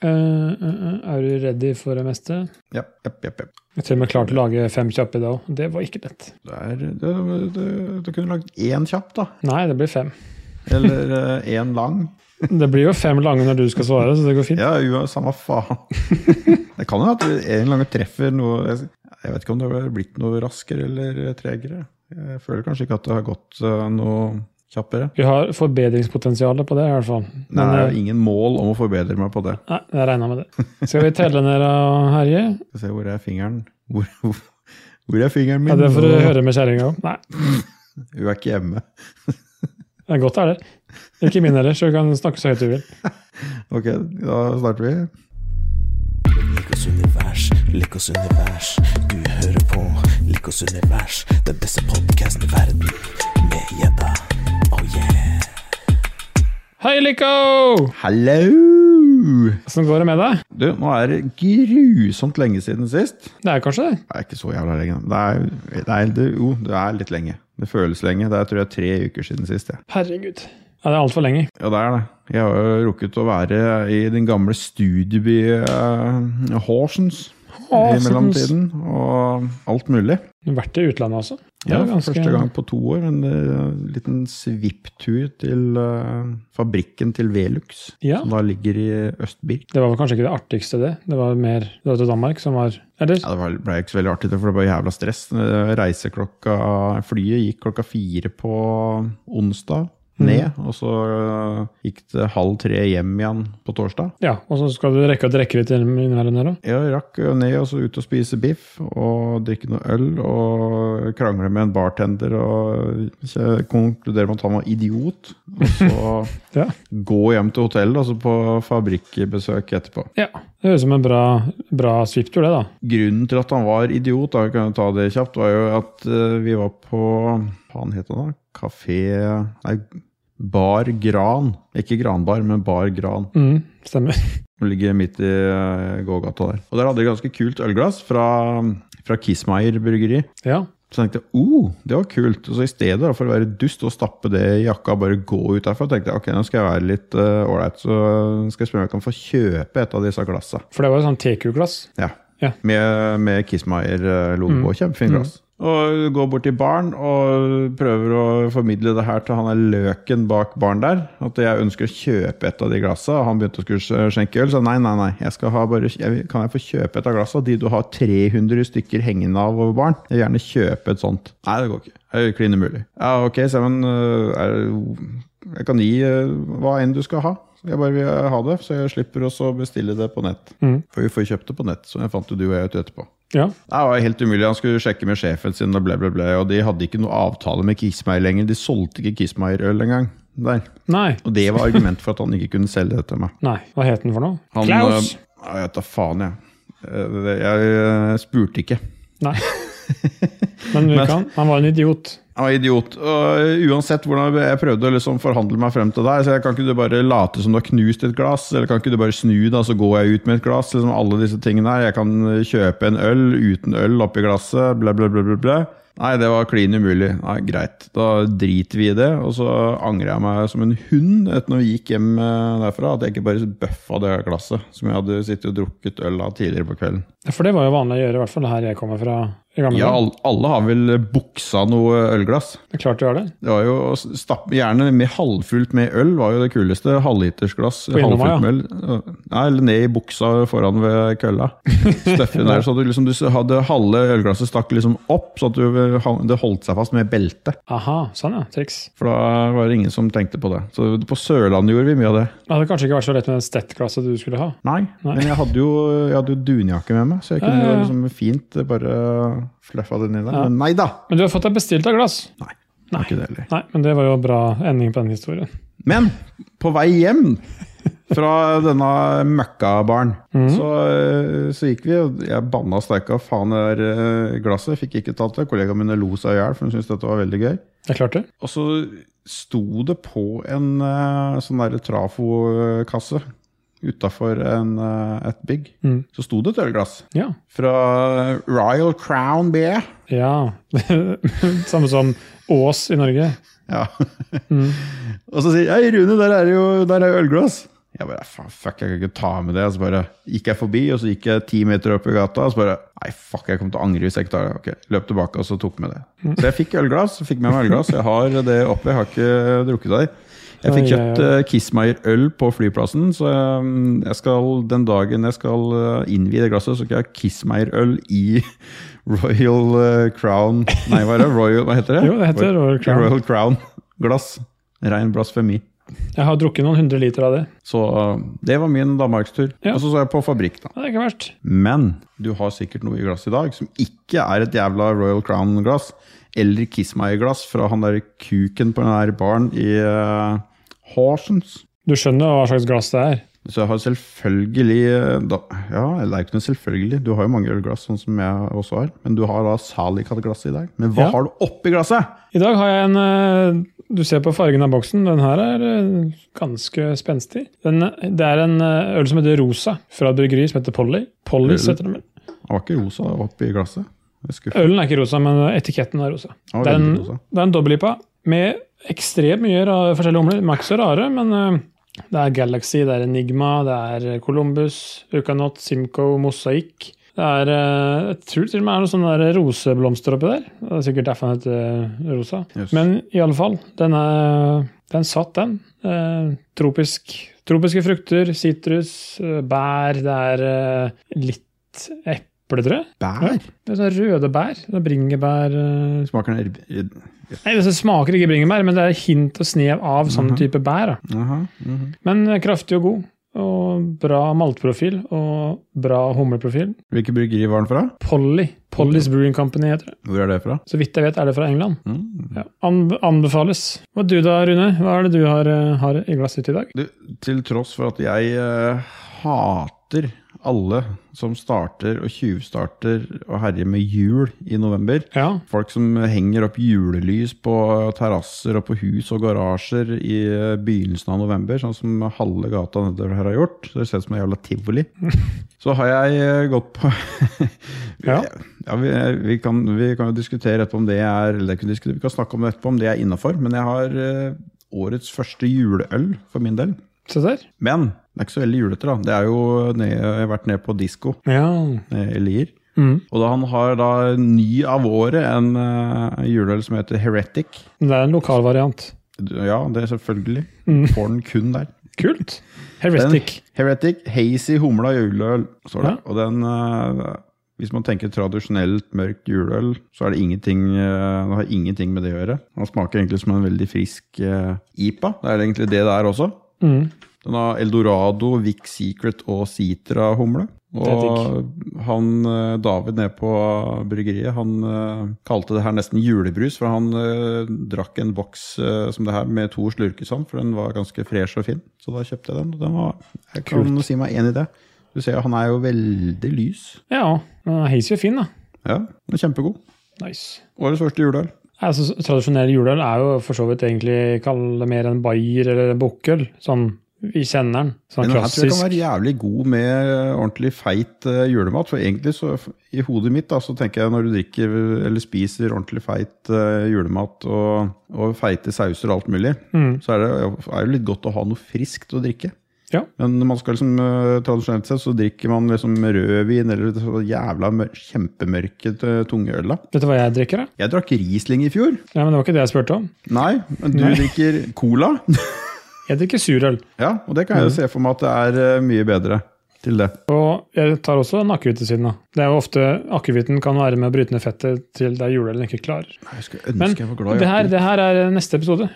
Eh, uh, uh, er du ready for det meste? Ja, Yep, yep, yep. Jeg tror vi er med til å lage fem kjappe i dag òg. Det var ikke lett. Du kunne lagd én kjapp, da. Nei, det blir fem. Eller én lang. Det blir jo fem lange når du skal svare, så det går fint. Ja, jo, samme faen. Det kan jo at en lang treffer noe Jeg vet ikke om det har blitt noe raskere eller tregere. Jeg føler kanskje ikke at det har gått noe kjappere. Vi har forbedringspotensial på det, i hvert fall. Det Men, er eh, ingen mål om å forbedre meg på det. nei, jeg regna med det. Skal vi telle ned og herje? Skal se hvor er fingeren. Hvor, hvor, hvor er fingeren min? Ja, det får du høre med kjerringa òg. Nei, Hun er ikke hjemme. det er godt det er det. Ikke min heller, så du kan snakke så høyt du vil. Ok, da starter vi. Likos univers, Likos univers. Du hører på Likos univers, den beste podkasten i verden. Hei, Lico! Hallo! Åssen går det med deg? Du, nå er det grusomt lenge siden sist. Det er kanskje det. Det er ikke så jævla lenge. Det er, det er, det, jo, det er litt lenge. Det føles lenge. Det er tror jeg tre uker siden sist. Ja. Herregud. Ja, det er altfor lenge. ja, det er det. Jeg har jo rukket å være i den gamle studieby uh, Horsens i mellomtiden. Og alt mulig. Du har vært i utlandet også? Ja, ganske- Første gang på to år. En uh, liten svipptur til uh, fabrikken til Velux, Ja. som da ligger i Østbirk. Det var vel kanskje ikke det artigste, det. Det var mer det var til Danmark som var Eller? Ja, Det ble ikke så veldig artig, for det var jævla stress. Eh, Reiseklokka Flyet gikk klokka fire på onsdag ned, og så eh, gikk det halv tre hjem igjen på torsdag. Ja, og så skal du rekke å drikke litt innimellom der òg? Jeg rakk ned og så ut og spise biff og drikke noe øl og krangle med en bartender og konkludere med at han var idiot. Og så Ja. gå hjem til hotellet og så på fabrikkbesøk etterpå. ja. Det høres ut som en bra, bra svipptur, det, da. Grunnen til at han var idiot, da, kan jeg ta det kjapt, var jo at eh, vi var på Hva han het han da? Kafé Nei, Bar Gran. Ikke Granbar, men Bar Gran. Mm, stemmer. Som ligger midt i uh, gågata der. Og der hadde de ganske kult ølglass fra, fra Kissmeyer bryggeri. Ja. Så tenkte jeg oh, det var kult. Og så i stedet for å være dust og stappe det i jakka og bare gå ut derfra, tenkte jeg ok, nå skal jeg være litt ålreit, så skal jeg spørre om jeg kan få kjøpe et av disse glassa. For det var jo sånn TQ-glass. Ja. Ja. Med, med Kissmeyer-logo. Mm. Kjempefint glass. Og går bort til baren og prøver å formidle det her til han er løken bak baren der. At jeg ønsker å kjøpe et av de glassa. Og han begynte å skulle skjenke øl. Så nei, nei, nei. Jeg skal ha bare, jeg, kan jeg få kjøpe et av glassa? De du har 300 stykker hengende av over baren. Jeg vil gjerne kjøpe et sånt. Nei, det går ikke. Det klin umulig. Ja, ok, øh, er, jeg kan gi øh, hva enn du skal ha. Jeg bare vil ha det, så jeg slipper også å bestille det på nett. Mm. For vi får kjøpt det på nett, så jeg fant jo du og jeg ut etterpå. Ja. Det var helt umulig. Han skulle sjekke med sjefen sin, og ble, ble, ble, og de hadde ikke noe avtale med Kismeier lenger. De solgte ikke Kismeier-øl engang. Der. Nei. Og det var argument for at han ikke kunne selge det til meg. Nei. Hva het den for noe? Han, Klaus! øh, Jeg vet da faen, jeg. Eh, Jeg, øh, spurte ikke. Nei. Men Men kan. Han var en idiot. Han idiot. Og øh, uansett hvordan jeg prøvde å liksom forhandle meg frem til deg, så jeg kan ikke du bare late som du har knust et glass, eller kan ikke du bare snu deg, så går jeg ut med et glass? Liksom alle disse tingene her. Jeg kan øh, kjøpe en øl uten øl oppi glasset, bla, bla, bla, bla, bla. Nei, det var klin umulig. Nei, Greit, da driter vi i det. Og så angrer jeg meg som en hund etter når vi gikk hjem øh, derfra, at jeg ikke bare bøffa det glasset som jeg hadde sittet og drukket øl av tidligere på kvelden. For det var jo vanlig å gjøre, i hvert fall her jeg kommer fra. i gamle Ja, alle, alle har vel buksa noe ølglass. Det er klart du har det. Det var jo Gjerne med halvfullt med øl var jo det kuleste. Halvlitersglass halvfullt ja. med øl. Nei, eller ned i buksa foran ved kølla. Støffen der, så du, liksom, du hadde halve ølglasset stakk liksom opp, så at du, det holdt seg fast med belte. Aha, sånn ja. Triks. For da var det ingen som tenkte på det. Så på Sørlandet gjorde vi mye av det. Det hadde kanskje ikke vært så lett med den Stett-glasset du skulle ha. Nei, Nei. men jeg hadde jo, jeg hadde jo dunjakke med meg, så jeg kunne jo liksom fint bare fluffa den inn der. Men nei da! Men du har fått deg bestilt av glass. Nei, Nei. ikke det heller. Nei, men det var jo bra ending på den historien. Men på vei hjem fra denne møkkabaren, så, eh, så gikk vi, og jeg banna steika faen det der eh, glasset. Fikk ikke tatt det. Kollegaene mine lo seg i hjel, for de syntes dette var veldig gøy. Jeg klarte det. Og så sto det på en eh, sånn der trafokasse utafor et bygg. Mm. Så sto det et ølglass Ja. fra Royal Crown Beer. Ja. Samme som Ås i Norge. Ja. Mm. Og så sier jeg Rune, der er jo der er ølglass. Jeg bare fuck, jeg kan ikke ta med det. Og så bare gikk jeg forbi, og så gikk jeg ti meter opp i gata, og så bare nei, fuck, jeg kommer til å angre hvis jeg ikke tar det. Ok, Løp tilbake, og så tok med det. Så jeg fikk ølglass, fikk med meg ølglass. Jeg har det oppe, jeg har ikke drukket av de. Jeg fikk kjøpt oi. eh, Kissmeyer-øl på flyplassen, så jeg, jeg skal, den dagen jeg skal eh, innvie det glasset, så skal jeg ha Kissmeyer-øl i Royal eh, Crown Nei, hva det? Royal, hva heter det? Jo, det heter Royal Crown. Royal Crown-glass. Rein blasfemi. Jeg har drukket noen hundre liter av det. Så eh, det var min danmarkstur. Ja. Og så så jeg på fabrikk, da. Det er ikke verst. Men du har sikkert noe i glasset i dag som ikke er et jævla Royal Crown-glass. Eller Kissmeyer-glass fra han der kuken på den der baren i uh, Horsens. Du skjønner hva slags glass det er. Så jeg har selvfølgelig eh, da, Ja, eller det er ikke noe selvfølgelig. Du har jo mange ølglass, sånn som jeg også har. Men du har da Salicat-glass i dag. Men hva Ja. har du oppi glasset? I dag har jeg en eh, Du ser på fargen av boksen. Den her er eh, ganske spenstig. Den, det er en øl som heter Rosa, fra et bryggeri som heter Polly. Pollys heter den vel. Den var ikke rosa oppi glasset. Ølen er ikke rosa, men etiketten er rosa. Den Det er en, rosa. det er en dobbellipa med ekstremt mye forskjellige humler. De er ikke så rare, men eh, det er Galaxy, det er Enigma, det er Columbus, Ukanot, Simco, Mosaikk. Det er eh, Jeg tror til og med er noen sånne der roseblomster oppi der. Det er sikkert derfor den heter eh, rosa. Yes. Men i alle fall, den er den satt, den. Eh, tropisk, tropiske frukter, sitrus, eh, bær. Det er eh, litt eple, tror Bær? Ja, Det er sånne røde bær. Det er bringebær eh, Smaker den Nei, Det smaker ikke bringebær, men det er hint og snev av sånn type bær. Da. Aha, -huh. Men eh, kraftig og god. Og bra maltprofil og bra humleprofil. Hvilket bryggeri var den fra? Polly. Polly's Brewing Company heter det. Hvor er det fra? Så vidt jeg vet, er det fra England. Mm. Ja. Anbe anbefales. Og du da, Rune? Hva er det du har, eh, har i glasset ditt i dag? Du, til tross for at jeg hater alle som starter og tjuvstarter og herjer med jul i november. Ja. Folk som henger opp julelys på terrasser og på hus og garasjer i eh, begynnelsen av november, sånn som halve gata nedover her har gjort. Det ser ut som en jævla tivoli. Så har jeg eh, gått på Ja. Ja, vi, vi, kan, vi kan jo diskutere etterpå om det er eller det kan vi Vi kan snakke om det etterpå om det er innafor, men jeg har eh, årets første juleøl for min del. Men det er ikke så veldig julete, da. Det er jo ned, jeg har vært ned på disko Ja. i Lier. Mm. Og da han har da ny av året en uh, juleøl som heter Heretic. Det er en lokal variant. Ja, det er selvfølgelig. Mm. Får den kun der. Kult. Heretic. Heretic Hazy humla juleøl, står det. Ja. Og den uh, Hvis man tenker tradisjonelt mørkt juleøl, så er det ingenting eh, Det har ingenting med det å gjøre. Den smaker egentlig som en veldig frisk IPA. Det er egentlig det det er også. Mm. Den har Eldorado, Vic Secret og Citra-humle. Og han eh, David nede på bryggeriet han eh, kalte det her nesten julebrus, for han eh, drakk en boks som det her med to slurker sånn, for den var ganske fresh og fin. Så da kjøpte jeg den. og den var, Jeg kan Kult. si meg enig i det. Du ser, Han er jo veldig lys. Ja. den er heisig og fin, da. Ja, den er Kjempegod. Nice. Årets første juleøl. Altså, tradisjonell juleøl er jo for så vidt egentlig kall det mer en bayer eller en bukkøl. Sånn vi kjenner den. Sånn Men den her tror jeg kan være jævlig god med ordentlig feit uh, julemat. For egentlig så, i hodet mitt, da, så tenker jeg når du drikker eller spiser ordentlig feit uh, julemat og, og feite sauser og alt mulig, Mm. så er det, er det litt godt å ha noe friskt å drikke. Ja. Men man skal liksom, eh, tradisjonelt sett så drikker man liksom rødvin eller så jævla mør kjempemørke eh, tunge øl. da. Vet du hva jeg drikker, da? Jeg drakk Riesling i fjor. Ja, men Det var ikke det jeg spurte om. Nei, men du Nei. drikker cola. Jeg drikker surøl. ja, og det kan jeg jo se for meg at det er eh, mye bedre til det. Og jeg tar også en akevitt ved siden av. Det er jo ofte Akevitten kan være med å bryte ned fettet til det er juleølen ikke klarer. Jeg skulle ønske Men jeg var glad i det her, det her er neste episode.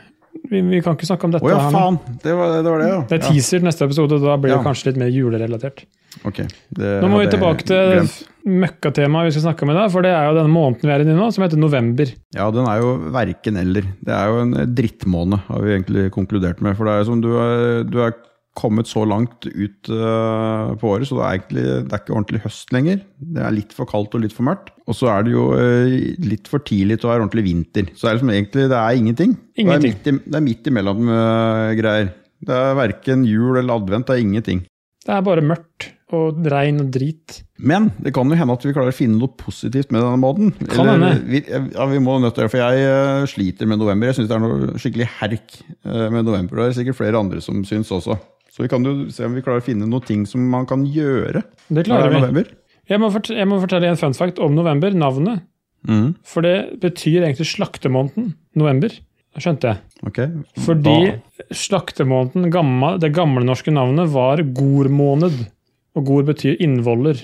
Vi, vi kan ikke snakke om dette. Oh, ja, faen! Det var det, var det ja. Det er teaser til neste episode, da blir det Ja. kanskje litt mer julerelatert. Ok, det Nå må vi tilbake til møkkatemaet vi skal snakke om i dag, for det er jo denne måneden vi er inne i nå, som heter november. Ja, den er jo verken eller. Det er jo en drittmåned, har vi egentlig konkludert med. For det er jo som du er, du er kommet så langt ut uh, på året, så det er egentlig det er ikke ordentlig høst lenger. Det er litt for kaldt og litt for mørkt. Og så er det jo uh, litt for tidlig til å være ordentlig vinter. Så det er liksom egentlig det er ingenting. Ingenting. Det er midt, i, det er midt imellom eh, greier. Det er verken jul eller advent, det er ingenting. Det er bare mørkt og regn og drit. Men det kan jo hende at vi klarer å finne noe positivt med denne måten. Kan hende. vi, ja, vi må nødt til det, for jeg sliter med november. Jeg syns det er noe skikkelig herk med november. Det er sikkert flere andre som syns også. Så vi kan jo se om vi klarer å finne noen ting som man kan gjøre. Det klarer er vi. november? Jeg må, fort jeg må fortelle en fun fact om november, navnet. Mm. For det betyr egentlig slaktemåneden november. Skjønte jeg. Okay. Fordi Da- slaktemåneden, det gamle norske navnet, var gormåned. Og gor betyr innvoller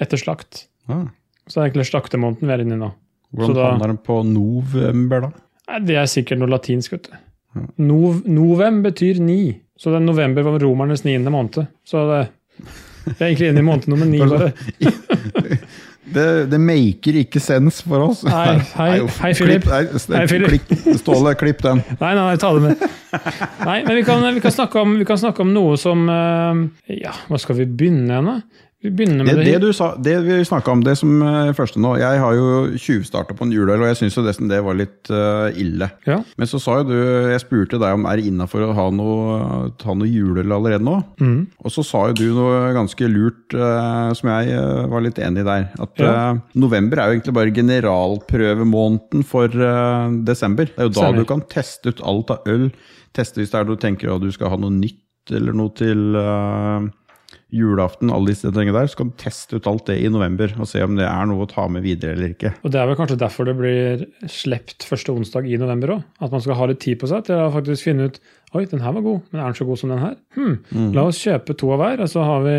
etter slakt. ah, Så det er egentlig slaktemåneden vi er inne i nå. Hvordan da- havner den på november, da? Det er sikkert noe latinsk, vet du. Nov, novem betyr ni. Så er november var romernes niende måned. Så det, det er egentlig inne i måned nummer ni, bare. Det, det maker ikke sens for oss. Nei, hei, hei, Philip. Klipp, Ståle, klipp den. Nei, nei, nei, ta det med. Nei, men vi kan, vi kan, snakke, om, vi kan snakke om noe som eh, Ja, hva skal vi begynne igjen, Vi begynner Det, med det det, du sa, det vi snakka om, det som eh, første nå Jeg har jo tjuvstarta på en juleøl, og jeg syns nesten det var litt uh, ille. Ja. Men så sa jo du Jeg spurte deg om er det innafor å ha noe, ta noe juleøl allerede nå. Mm. Og så sa jo du noe ganske lurt uh, som jeg uh, var litt enig i der. At Ja. november er jo egentlig bare generalprøvemåneden for desember. Det er jo da Stemmer. du kan teste ut alt av øl. Teste hvis det er du tenker at du skal ha noe nytt eller noe til julaften, alle disse tingene der. Så kan du teste ut alt det i november og se om det er noe å ta med videre eller ikke. Og det er vel kanskje derfor det blir sluppet første onsdag i november òg. At man skal ha litt tid på seg til å faktisk finne ut Oi, den her var god, men er den så god som den her? Hm, La oss kjøpe to av hver, og så har vi,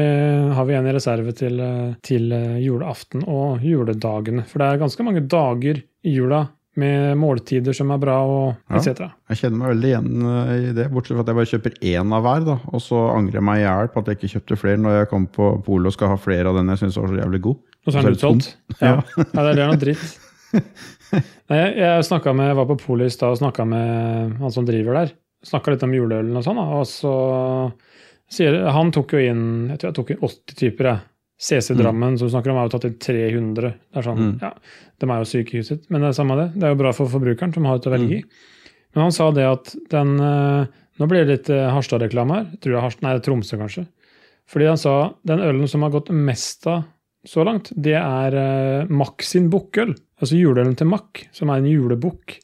har vi en i reserve til, til julaften og juledagene. For det er ganske mange dager i jula med måltider som er bra, og Ja. etc. Jeg kjenner meg veldig igjen eh, i det, bortsett fra at jeg bare kjøper én av hver. da, Og så angrer jeg meg i hjel på at jeg ikke kjøpte flere når jeg kom på polet og skal ha flere av den jeg syns var så jævlig god. Og så er den utsolgt. Ja. ja, det er noe dritt. Nei, jeg, jeg, med, jeg var på polet i stad og snakka med han som driver der. Snakka litt om juleølen og sånn, og så sier Han tok jo inn jeg tror jeg tok inn 80 typer, jeg. CC Drammen, som du snakker om, er jo tatt til 300. Det er sånn, Mm. ja, De er jo sykehuset, men det er samme det. Det er jo bra for forbrukeren, som har et å velge i. Men han sa det at den eh, Nå blir det litt eh, Harstad-reklame her. Tror jeg Harstad, nei, det er Tromsø, kanskje. Fordi han sa den ølen som har gått mest av så langt, det er uh, Mack sin bukkøl. Altså juleølen til Mack, som er en julebukk.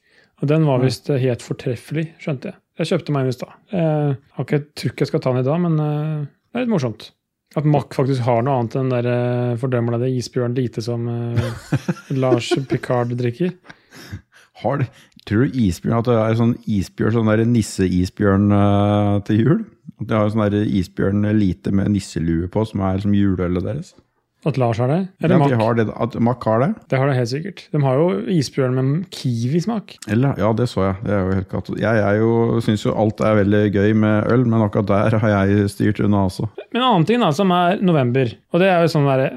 Og den var visst helt fortreffelig, skjønte jeg. Jeg kjøpte meg en i stad. Jeg har ikke- tror ikke jeg skal ta den i dag, men det er litt morsomt. At Mack faktisk har noe annet enn den uh, fordømmede isbjørn lite som uh, Lars Picard drikker. Har, det- tror du isbjørn, at det er sånn isbjørn, sånn der nisseisbjørn uh, til jul? At de har sånn isbjørn lite med nisselue på, som er som juleølet deres? At Lars har det? Ja, Eller at, Mack? de har det, at Mack har det? Det har det helt sikkert. De har jo isbjørn med kiwismak. Eller, ja, det så jeg. Det er jo helt katt. Jeg jeg syns jo alt er veldig gøy med øl, men akkurat der har jeg styrt unna også. Men en annen ting da, som er november, og det er jo sånn derre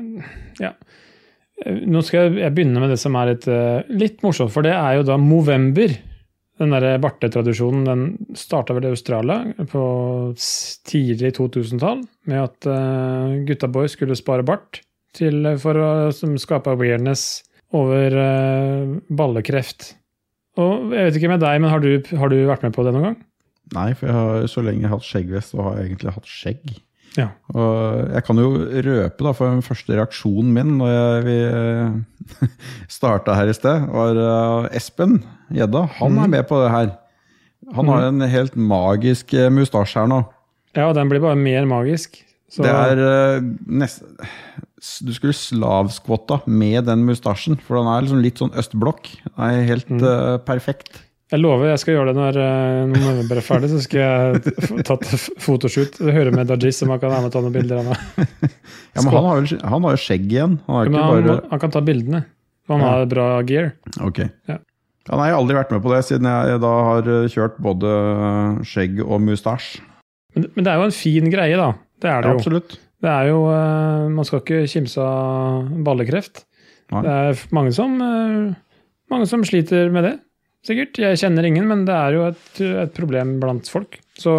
Ja. Nå skal jeg, begynne med det som er litt, eh, litt morsomt, for det er jo da Movember. Den der bartetradisjonen den starta vel i Australia på tidlig 2000-tall, med at uh, gutta boys skulle spare bart til, for å som skape awareness over uh, ballekreft. Og jeg vet ikke med deg, men har du, har du vært med på det noen gang? Nei, for jeg har så lenge hatt skjeggvest, og har egentlig hatt skjegg. Ja. Og jeg kan jo røpe, da, for den første reaksjonen min når jeg, vi starta her i sted, var uh, Espen Gjedda. Han er med på det her. Han har en helt magisk eh, mustasje her nå. Ja, den blir bare mer magisk. Så, Det er nest, Du skulle slavskvotta med den mustasjen, for den er liksom litt sånn østblokk. Den er helt Mm. uh, perfekt. Jeg lover jeg skal gjøre det når, eh, når november er ferdig. Så skal jeg Ta tatt fotoshoot. Høre med Dajis om han kan være med og ta noen bilder av meg. Ja, men han har, vel, han har jo skjegg igjen. Han har ikke han, bare han kan ta bildene. Han Ja. har bra gear. Ok. Ja. Ja, nei, jeg har aldri vært med på det, siden jeg da har kjørt både skjegg og mustasje. Men, men det er jo en fin greie, da. Det er det jo. absolutt. Det er jo eh, Man skal ikke kimse av ballekreft. Nei. Det er mange som, eh, mange som sliter med det. Sikkert. Jeg kjenner ingen, men det er jo et, et problem blant folk. Så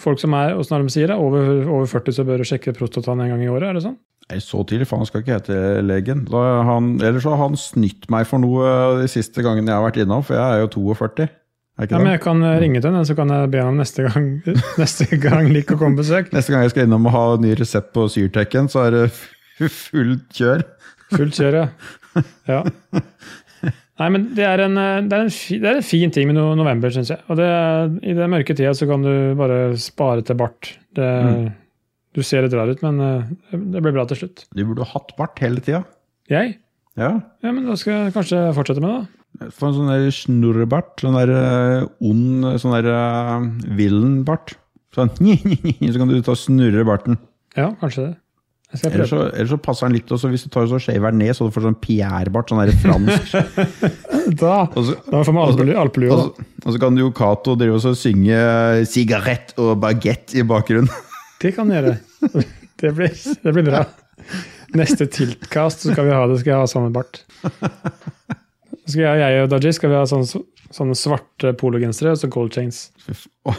folk som er er det de sier det, over, over 40, så bør du sjekke prostataen en gang i året? Er det sånn? Nei, så tidlig, for han skal ikke hete legen. Da han, ellers så har han snytt meg for noe de siste gangene jeg har vært innom, for jeg er jo 42. Ikke Ja, men jeg kan eh, ringe til henne, så kan jeg be ham neste gang neste gang like å komme på besøk. Neste gang jeg skal innom og ha ny resept på Syrtekken, så er det fullt kjør. Fullt kjør, ja. ja. Nei, men det er en, eh, det er en, fi, det er en fin ting med no november, syns jeg. Og det, i den mørke tida så kan du bare spare til bart. Det, Mm. Du ser litt rar ut, men eh, det blir bra til slutt. Du burde hatt bart hele tida. Jeg? Ja. Ja, men da skal jeg kanskje fortsette med det, da. Få en sånn der snurrebart. Sånn der eh, ond Sånn der uh, villenbart. Sånn Så kan du ta og snurre barten. Ja, kanskje det. Eller så, eller så passer den litt også hvis du tar så shaver ned, så du får sånn Pierre-bart. Sånn der fransk. Da, så, da får vi alpelu- alpelue, og, da. så, og så kan jo Cato drive og så synge 'sigarett og bagett' i bakgrunnen. Det kan gjøre. Det blir, det blir bra. Neste tiltkast så skal vi ha det, skal jeg ha samme bart. Så skal jeg, jeg og Daji skal vi ha sånne, sånne svarte pologensere og så gold chains.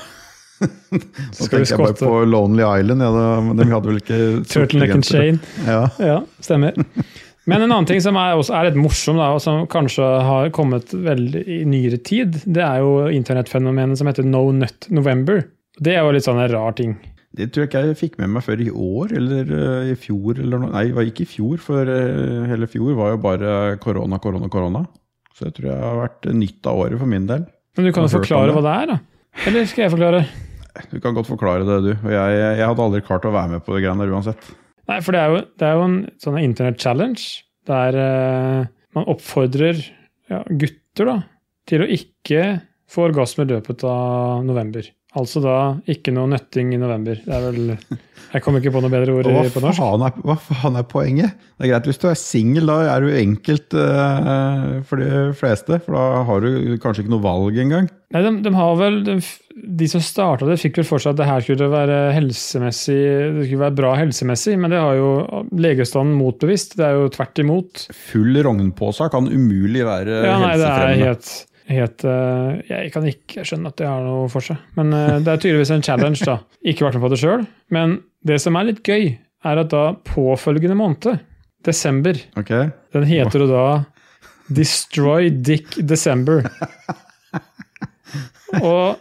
Så skal vi tenker jeg bare på Lonely Island. Ja, de hadde vel ikke turtleneck and chain. Ja. Ja, stemmer. Men en annen ting som er, også er litt morsom, da, og som kanskje har kommet veldig i nyere tid, det er jo internettfenomenet som heter No Nut November. Det er jo litt sånn en rar ting. Det tror jeg ikke jeg fikk med meg før i år, eller eh, i fjor. Eller noe. Nei, det var ikke i fjor, for eh, hele fjor var jo bare korona, korona, korona. Så jeg tror jeg har vært nytt av året for min del. Men du kan jo forklare det? hva det er, da? Eller skal jeg forklare? Du kan godt forklare det, du. Og jeg, jeg hadde aldri klart å være med på det greiene der uansett. Nei, for det er jo, det er jo en sånn internett-challenge der uh, man oppfordrer ja, gutter da, til å ikke få orgasme i løpet av november. Altså da ikke noe nøtting i november. Det er vel Jeg kommer ikke på noe bedre ord hva på norsk. faen, er, hva faen er poenget? Det er greit hvis du er singel, da er du enkelt uh, for de fleste. For da har du kanskje ikke noe valg engang. Nei, de, de har vel De, de som starta det, fikk vel for seg at det her skulle være helsemessig Det skulle være bra helsemessig, men det har jo legestanden motbevist. Det er jo tvert imot. Full rognpåsa kan umulig være Ja, nei, det er helt, helt eh, Jeg kan ikke skjønne at det har noe for seg. Men eh, det er tydeligvis en challenge, da. Ikke vært med på det sjøl. Men det som er litt gøy, er at da påfølgende måned, desember, okay. den heter jo da Destroy Dick December. Og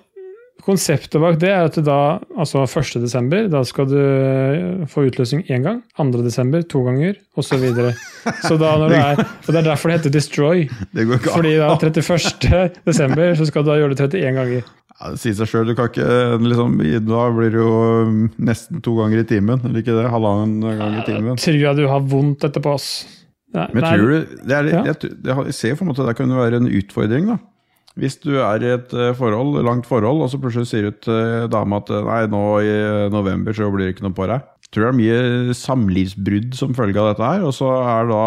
konseptet bak det er at da, altså 1. desember, da skal du eh, få utløsning én gang. 2. desember to ganger, osv. Så, videre. så da når det er, og det er derfor det heter Destroy. Det går ikke Fordi da an. 31. desember så skal du da gjøre det 31 ganger. Ja, det sier seg sjøl. Du kan ikke liksom, Da blir det jo um, nesten to ganger i timen. Eller ikke det? Halvannen gang i timen. Jeg Tror jeg du har vondt etterpå, ass. Nei, Men tror du det er, jeg, jeg, jeg ser for meg at det kunne være en utfordring, da. Hvis du er i et eh, forhold, langt forhold, og så plutselig sier du til dama at eh, nei, nå i november så blir det ikke noe på deg. Tror det er mye samlivsbrudd som følge av dette her. Og så er da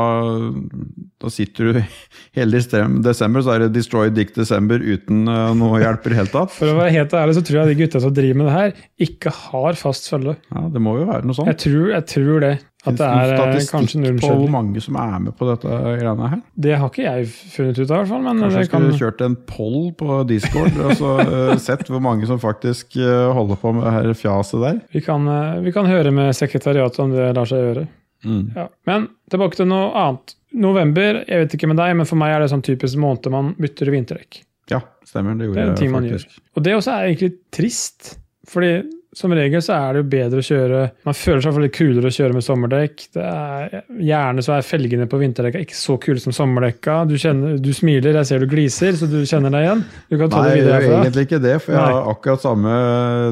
Da sitter du hele desem- desember, så er det Destroy Dick December uten eh, noe hjelp i det hele tatt. For å være helt ærlig så tror jeg de gutta som driver med det her, ikke har fast følge. Ja, Det må jo være noe sånt. Jeg tror, jeg tror det. At det er eh, kanskje null på hvor mange som er med på dette greiene her? Det har ikke jeg funnet ut av, i hvert fall. Men Kanskje jeg skulle kan, kjørt en poll på Discord og så eh, sett hvor mange som faktisk eh, holder på med det her fjaset der. vi, kan, vi kan høre med sekretariatet om det lar seg gjøre. Ja. Men tilbake til noe annet. November, jeg vet ikke med deg, men for meg er det sånn typisk måned man bytter vinterdekk. Ja, stemmer. Det Det er en jeg ting man gjør. Og det også er egentlig trist. Fordi som regel så er det jo bedre å kjøre Man føler seg litt kulere å kjøre med sommerdekk. Det er, gjerne så er felgene på vinterdekka ikke så kule som sommerdekka. Du, kjenner, du smiler, jeg ser du gliser, så du kjenner deg igjen. Du kan ta Nei, det jeg videre herfra. egentlig ikke det, for jeg Nei. har akkurat samme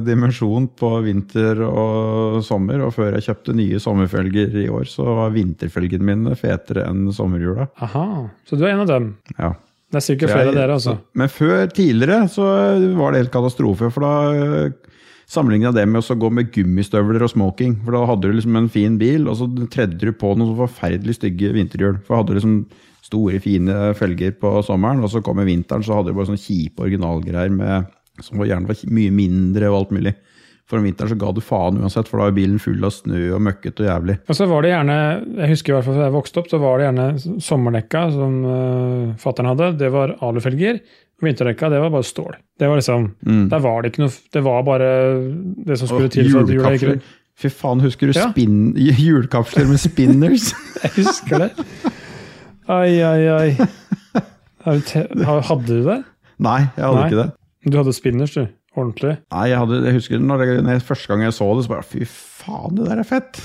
dimensjon på vinter og sommer. Og før jeg kjøpte nye sommerfelger i år, så var vinterfelgene mine fetere enn sommerhjula. Aha, så du er en av dem. Ja. Det er sikkert flere av dere, altså. Men før, tidligere, så var det helt katastrofe. For da sammenligna det med å gå med gummistøvler og smoking. For da hadde du liksom en fin bil, og så tredde du på noen så forferdelig stygge vinterhjul. For hadde du liksom store, fine følger på sommeren, og så kom vinteren, så hadde du bare sånne kjipe originalgreier med, som gjerne var mye mindre og alt mulig. For om vinteren så ga du faen uansett, for da var bilen full av snø og møkkete og jævlig. Og så var det gjerne, jeg husker i hvert fall da jeg vokste opp, så var det gjerne sommerdekka som uh, fattern hadde. Det var alufelger. Og vinterdekka, det var bare stål. Det var liksom, Mm. Der var det ikke noe Det var bare det som skulle Og til for at hjula gikk rundt. Fy faen, husker du Ja. spinn, hjulkapsler med spinners? Jeg husker det. Ai, ai, ai. Hadde du det? Nei, jeg hadde Nei. ikke det. Du hadde spinners, du. Ordentlig. Nei, jeg, hadde, jeg husker når jeg, når jeg, første gang jeg så det, så bare fy faen, det der er fett.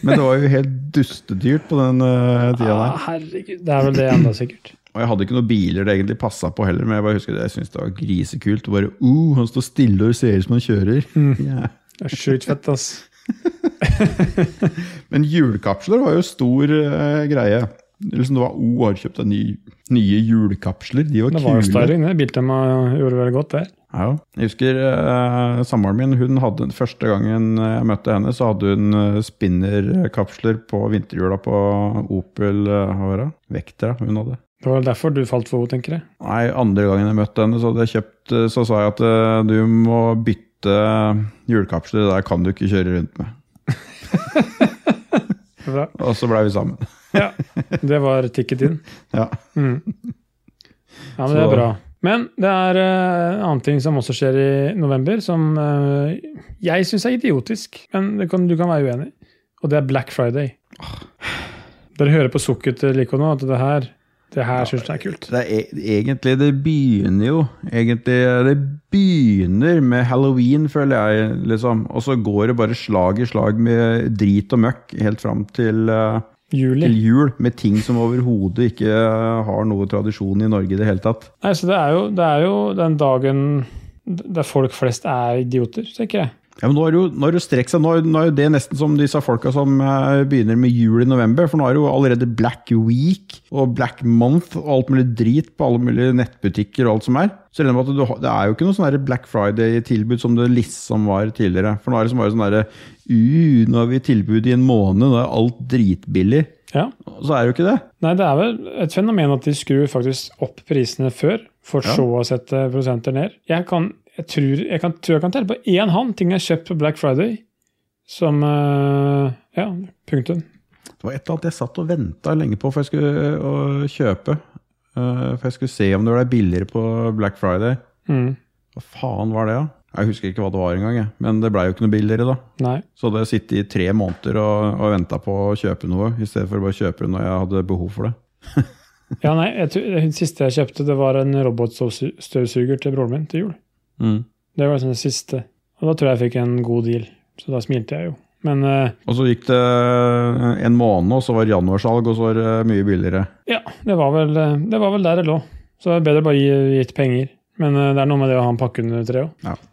Men det var jo helt dustedyrt på den uh, tida Ah, der. herregud. Det er vel det ennå, sikkert. Og jeg hadde ikke noen biler det egentlig passa på heller, men jeg bare husker det, jeg syntes det var grisekult. Og bare, uh, han står stille og ser ut som han kjører. Ja. Det er sjukt fett, ass. Men hjulkapsler var jo stor uh, greie. Liksom det var O har kjøpt nye, nye hjulkapsler. De var Det var jo større styling, det. Biltema gjorde veldig godt der. Ja, jeg husker eh, samboeren min, hun hadde første gangen jeg møtte henne, så hadde hun eh, spinnerkapsler på vinterhjula på Opel eh? Vectra hun hadde. Det var derfor du falt for henne, tenker jeg. Nei, andre gangen jeg møtte henne, så kjøpt eh, Så sa jeg at eh, du må bytte hjulkapsler, det der kan du ikke kjøre rundt med. Bra. Og så blei vi sammen. Ja, det var ticket inn. Ja. Mm. Ja, men det er bra. Men det er eh, en annen ting som også skjer i november, som eh, jeg syns er idiotisk, men det kan, du kan være uenig. Og det er Black Friday. Dere hører på sukket til Lico nå at det her, det her syns jeg er kult. Det er egentlig Det begynner jo egentlig Det begynner med halloween, føler jeg, liksom. Og så går det bare slag i slag med drit og møkk helt fram til, eh, Juli. til jul. Med ting som overhodet ikke eh, har noe tradisjon i Norge i det hele tatt. Nei, så det er, jo, det er jo den dagen der folk flest er idioter, tenker jeg. Ja, men nå det jo, nå det jo strekk seg, nå er, nå er jo det nesten som disse folka som eh, begynner med jul i november. For nå er det jo allerede Black Week og Black Month og alt mulig drit på alle mulige nettbutikker og alt som er. Så det er jo ikke noe sånn Black Friday-tilbud som det liksom var tidligere. For nå er det som bare sånn derre uh, nå har vi tilbud i en måned, nå er alt dritbillig. Ja. Så er det jo ikke det. Nei, det er vel et fenomen at de skrur faktisk opp prisene før, for Ja. så å sette prosenter ned. Jeg kan, jeg tror, jeg kan, tror jeg kan telle på én hånd ting jeg har kjøpt på Black Friday som eh, Ja, punktum. Det var et eller annet jeg satt og venta lenge på for jeg skulle å kjøpe. Eh, for jeg skulle se om det ble billigere på Black Friday. Mm. Hva faen var det, da? Jeg husker ikke hva det var engang, men det blei jo ikke noe billigere da. Nei. Så hadde jeg sittet i tre måneder og, og venta på å kjøpe noe, i stedet for å bare kjøpe det når jeg hadde behov for det. Ja, nei, jeg, det siste jeg kjøpte, det var en robotstøvsuger til broren min til jul. Det var liksom det siste. Og da tror jeg jeg fikk en god deal, så da smilte jeg jo. Men eh, Og så gikk det en måned, og så var det januarsalg, og så var det mye billigere. ja, det var, vel, eh, det var vel der det lå. Så det er bedre bare gi gitt penger. Men eh, det er noe med det å ha en pakke under treet òg.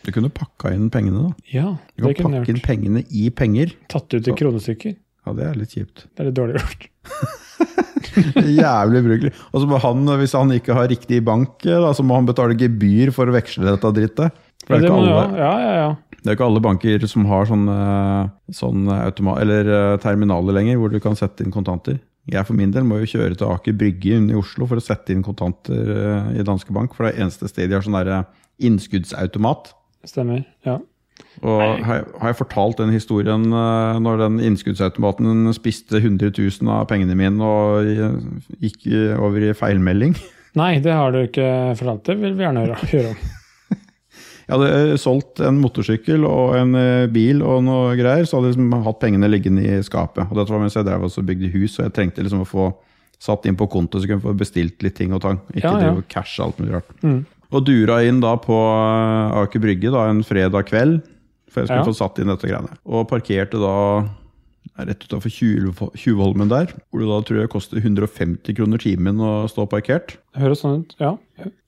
Du kunne pakka inn pengene, da. Ja, Du kan pakke inn pengene i penger. Tatt ut i kronestykker. Ja, det er litt kjipt. Det er litt dårlig gjort. Jævlig ubrukelig. Og så må han, hvis han ikke har riktig bank, da, så må han betale gebyr for å veksle dette drittet. Det er det alle, ja, ja, ja. det er ikke alle banker som har sånn, eh, sånn automa eller eh, terminaler lenger, hvor du kan sette inn kontanter. Jeg for min del må jo kjøre til Aker Brygge i Oslo for å sette inn kontanter eh, i Danske Bank, for det er eneste sted de har sånn eh, innskuddsautomat. Stemmer. Ja. Og har jeg, har jeg fortalt den historien eh, når den innskuddsautomaten spiste 100 000 av pengene mine og gikk over i feilmelding? Nei, det har du ikke fortalt. Det vil vi gjerne høre, høre om. Jeg hadde eh, solgt en motorsykkel og en eh, bil og noe greier, så hadde jeg liksom hatt pengene liggende i skapet. Og dette var mens jeg drev og bygde hus, og jeg trengte liksom å få satt inn på konto så jeg kunne få bestilt litt ting og tang. Ikke Ja, ja. cashe alt mulig rart. Mm. Og dura inn da på eh, Aker Brygge da en fredag kveld, for jeg skulle Ja. få satt inn dette greiene. Og parkerte da rett utenfor Tjuvholmen Tjuvholmen der, hvor det da tror jeg koster 150 kroner timen å stå parkert. Det høres sånn ut. Ja.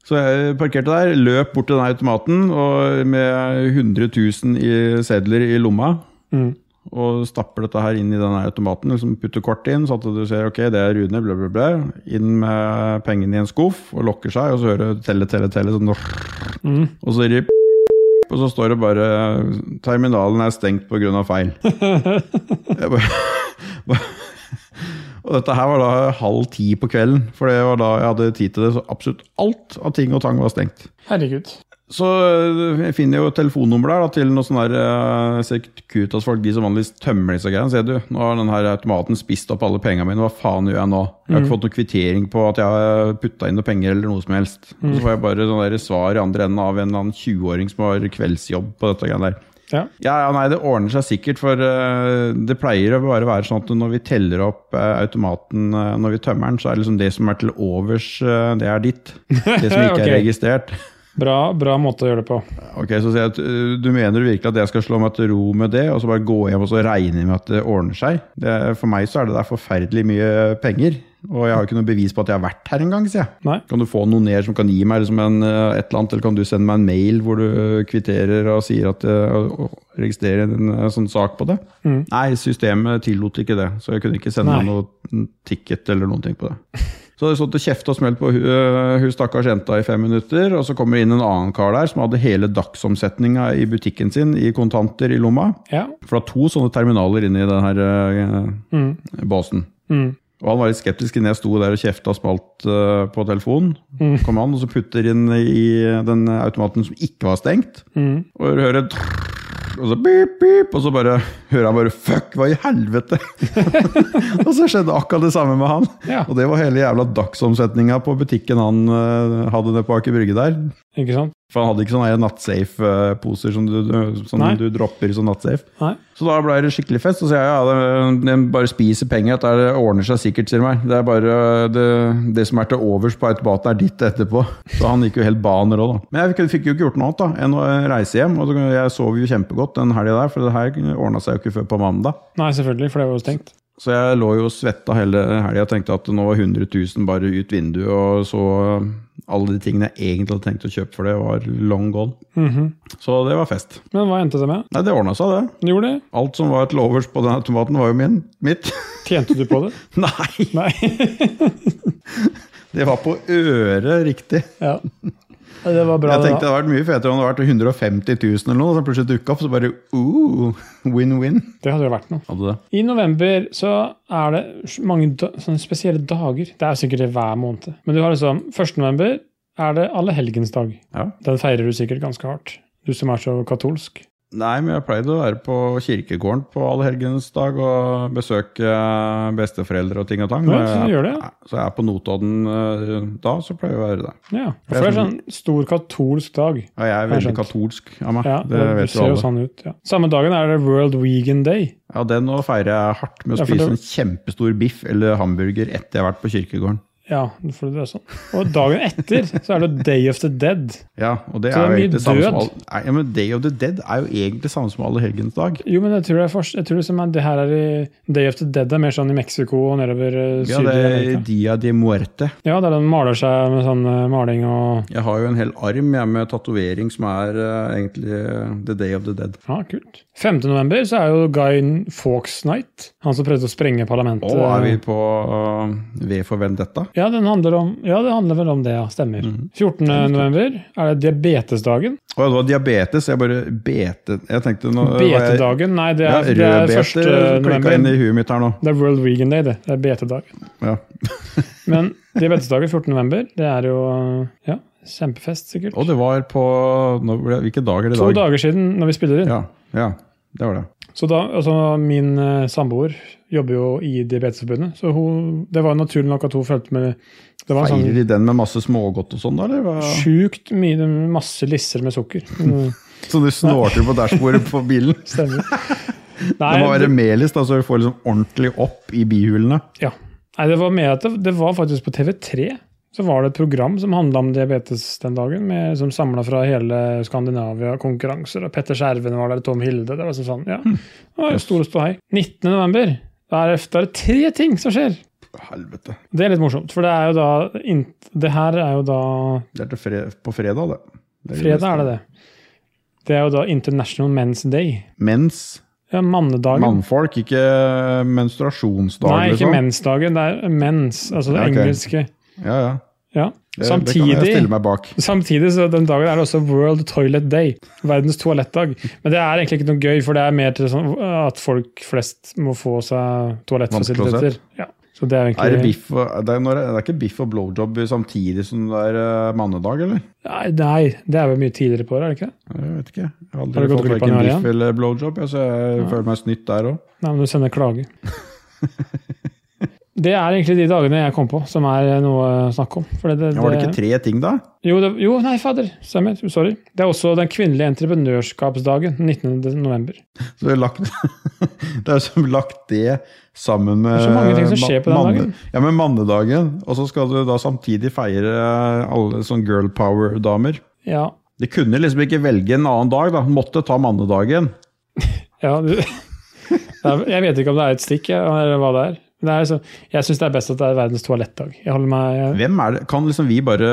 Så jeg parkerte der, løp bort til den automaten og med 100 000 i sedler i lomma. Mm. Og stapper dette her inn i denne automaten, liksom putter kortet inn, så at du ser ok, det er Rune, bla, bla, bla. Inn med pengene i en skuff og lokker seg, og så hører du telle, telle, telle. Sånn, Mm. og så rip, og så står det bare 'Terminalen er stengt pga. feil'. Jeg bare, og dette her var da halv ti på kvelden, for det var da jeg hadde tid til det. Så absolutt alt av ting og tang var stengt. Herregud. Så øh, jeg finner jo telefonnummer der da, til noen sånne uh, Securitas-folk, de som vanligvis tømmer disse greiene. Ser du, nå har den her automaten spist opp alle pengene mine, hva faen gjør jeg nå? Jeg har ikke fått noen kvittering på at jeg har putta inn noen penger eller noe som helst. Og så får jeg bare sånn svar i andre enden av en eller annen 20-åring som har kveldsjobb på dette greiene der. Ja. Ja, ja, nei, det ordner seg sikkert, for uh, det pleier å bare være sånn at når vi teller opp uh, automaten uh, når vi tømmer den, så er det liksom det som er til overs, det er ditt. Det som ikke okay. er registrert. Bra, bra måte å gjøre det på. Ok, så sier jeg at øh, Du mener virkelig at jeg skal slå meg til ro med det, og så bare gå hjem og så regne med at det ordner seg? Det, for meg så er det der forferdelig mye penger. Og jeg har ikke noe bevis på at jeg har vært her engang. Kan du få noe ned som kan gi meg liksom en, eh, et eller annet, eller kan du sende meg en mail hvor du kvitterer og sier at og registrerer en eh, sånn sak på det? Mm. Nei, systemet tillot ikke det, så jeg kunne ikke sende Nei. noe ticket eller noen ting på det. Så hadde jeg stått og kjefta og smelt på hun, øh, hun stakkars jenta i fem minutter, og så kommer det inn en annen kar der som hadde hele dagsomsetninga i butikken sin i kontanter i lomma. Ja. For det var to sånne terminaler inni den her øh, Mm. båsen. Mm. Og han var litt skeptisk innen jeg sto der og kjefta og smalt uh, på telefonen. Mm. Kom han og så putter inn i den automaten som ikke var stengt. Mm. Og hører og så beep, beep, og så bare hører han bare 'fuck, hva i helvete'? og så skjedde akkurat det samme med han. Ja. Og det var hele jævla dagsomsetninga på butikken han uh, hadde nede på Aker Brygge der. Ikke sant? For han hadde ikke sånne nattsafe-poser som, du, som du dropper sånn nattsafe. Nei. Så da ble det skikkelig fest. Så sier jeg ja, det, bare spiser penger. Det ordner seg sikkert, sier meg. Det er bare det, det som er til overs på automaten, er ditt etterpå. Så han gikk jo helt baner òg, da. Men jeg fikk- fikk jo ikke gjort noe annet da, enn å reise hjem. Og så- jeg sov jo kjempegodt den helga der, for det her ordna seg jo ikke før på mandag. Nei, selvfølgelig, for det var jo stengt. Så jeg lå jo og svetta hele helga og tenkte at nå var 100 000 bare ut vinduet, og så alle de tingene jeg egentlig hadde tenkt å kjøpe for det, var long gone. Mhm. Så det var fest. Men hva endte det med? Nei, det ordna seg, det. Gjorde det? Alt som var til overs på den automaten, var jo min. Mitt. Tjente du på det? Nei! Nei. Det var på øret riktig. ja. Det var bra, Jeg tenkte det hadde vært mye fetere om det hadde vært 150 000 eller noe, og så plutselig dukka opp, så bare uh, win-win. Det hadde jo vært noe. Hadde det. I november så er det mange da, sånne spesielle dager. Det er sikkert det hver måned. Men du har liksom 1. november er det allehelgensdag. Ja. Den feirer du sikkert ganske hardt. Du som er så katolsk. Nei, men jeg pleide å være på kirkegården på Allehelgensdag og besøke besteforeldre og ting og tang. Ja, så gjør det. Så jeg er på Notodden eh, da, så pleier jeg å være det. Ja, for det er sånn stor katolsk dag. Ja, jeg er veldig katolsk av meg. Ja, det det, vet du ser jo alle. sånn ut. Ja. Samme dagen er det World Vegan Day. Ja, Den nå feirer jeg hardt med å Ja, spise det- en kjempestor biff eller hamburger etter jeg har vært på kirkegården. Ja, for det er sånn. Og dagen etter så er det Day of the Dead. Ja, og det Så det er er jo egentlig samme som all, nei, ja, men Day of the Dead er jo egentlig samme som Allehelgens dag. Jo, men jeg tror det er jeg tror liksom det her er i Day of the Dead er mer sånn i Mexico og nedover eh, Ja, det er Dia de Muerte. Ja, der den maler seg med sånn eh, maling og Jeg har jo en hel arm jeg, med tatovering som er uh, egentlig The Day of the Dead. Ja, kult. 5. november så er jo Guy Fawkes Night. Han som prøvde å sprenge parlamentet. Og er vi på V for Vendetta? Ja, om, ja, det handler vel om det, ja. Stemmer. 14. november er det diabetesdagen. Å, det var diabetes. Jeg bare bete... Jeg tenkte nå Betedagen? Nei, det Ja, er, det er 1. november. inn i huet mitt her nå. Det er World Vegan Day, det. Det er betedagen. Ja. Men diabetesdagen 14. november, det er jo ja, kjempefest, sikkert. Og det var på nå, Hvilke dager er det i To dager siden, når vi spiller inn. Ja, ja, det var det. Så da, altså Min eh, samboer jobber jo i Diabetesforbundet, så hun, det var naturlig nok at hun følte med Det var Feirer sånn de den med masse smågodt og sånn, da? Eller? sjukt mye, masse lisser med sukker. Mm, Så du snorter på dashbordet på bilen? Stemmer. Det må være melis, da, så du får liksom ordentlig opp i bihulene. ja. Nei, det var med at det, det var faktisk på TV3. Så var det et program som handla om diabetes den dagen, med, som samla fra hele Skandinavia, konkurranser. og Petter Skjerven var der, Tom Hilde. Det var sånn, sånn, ja. Det var jo stor ståhei. 19. november. Da er det, er tre ting som skjer. Helvete. Det er litt morsomt, for det er jo da Det her er jo da Det er fre på fredag, det. det Fredag er det det. Det er jo da International Men's Day. Mens Ja, mannedagen. mannfolk, ikke menstruasjonsdag, Nei, ikke liksom. mensdagen, det er mens. Altså det Ja, okay. engelske. Ja, ja. Ja. Det, det kan jeg stille meg bak. samtidig så den dagen er det også World Toilet Day. Verdens toalettdag. Men det er egentlig ikke noe gøy, for det er mer til sånn at folk flest må få seg toalettfasiliteter. Ja. Så det er Er det, biff og, det, er det er ikke biff og blowjob samtidig som det er eh, mannedag, eller? Nei, nei, det er vel mye tidligere på året, er det ikke det? Jeg vet ikke. Jeg har aldri har fått verken biff eller blowjob, så jeg føler meg snytt der òg. Nei, men du sender klage. Det er egentlig de dagene jeg kom på som er noe å snakke om. Det, det, Var det ikke tre ting, da? Jo, det, jo, nei, fader. Stemmer. Sorry. Det er også den kvinnelige entreprenørskapsdagen. 19. november. Så du har lagt, det er som lagt det sammen med Det er så mange ting som skjer på den manne- dagen. Ja, med mannedagen. Og så skal du da samtidig feire alle sånn girl power-damer. Ja. De kunne liksom ikke velge en annen dag, da. Måtte ta mannedagen. ja du, er, jeg vet ikke om det er et stikk, eller hva det er. Det så, jeg syns det er best at det er verdens toalettdag. Hvem det, kan liksom vi bare,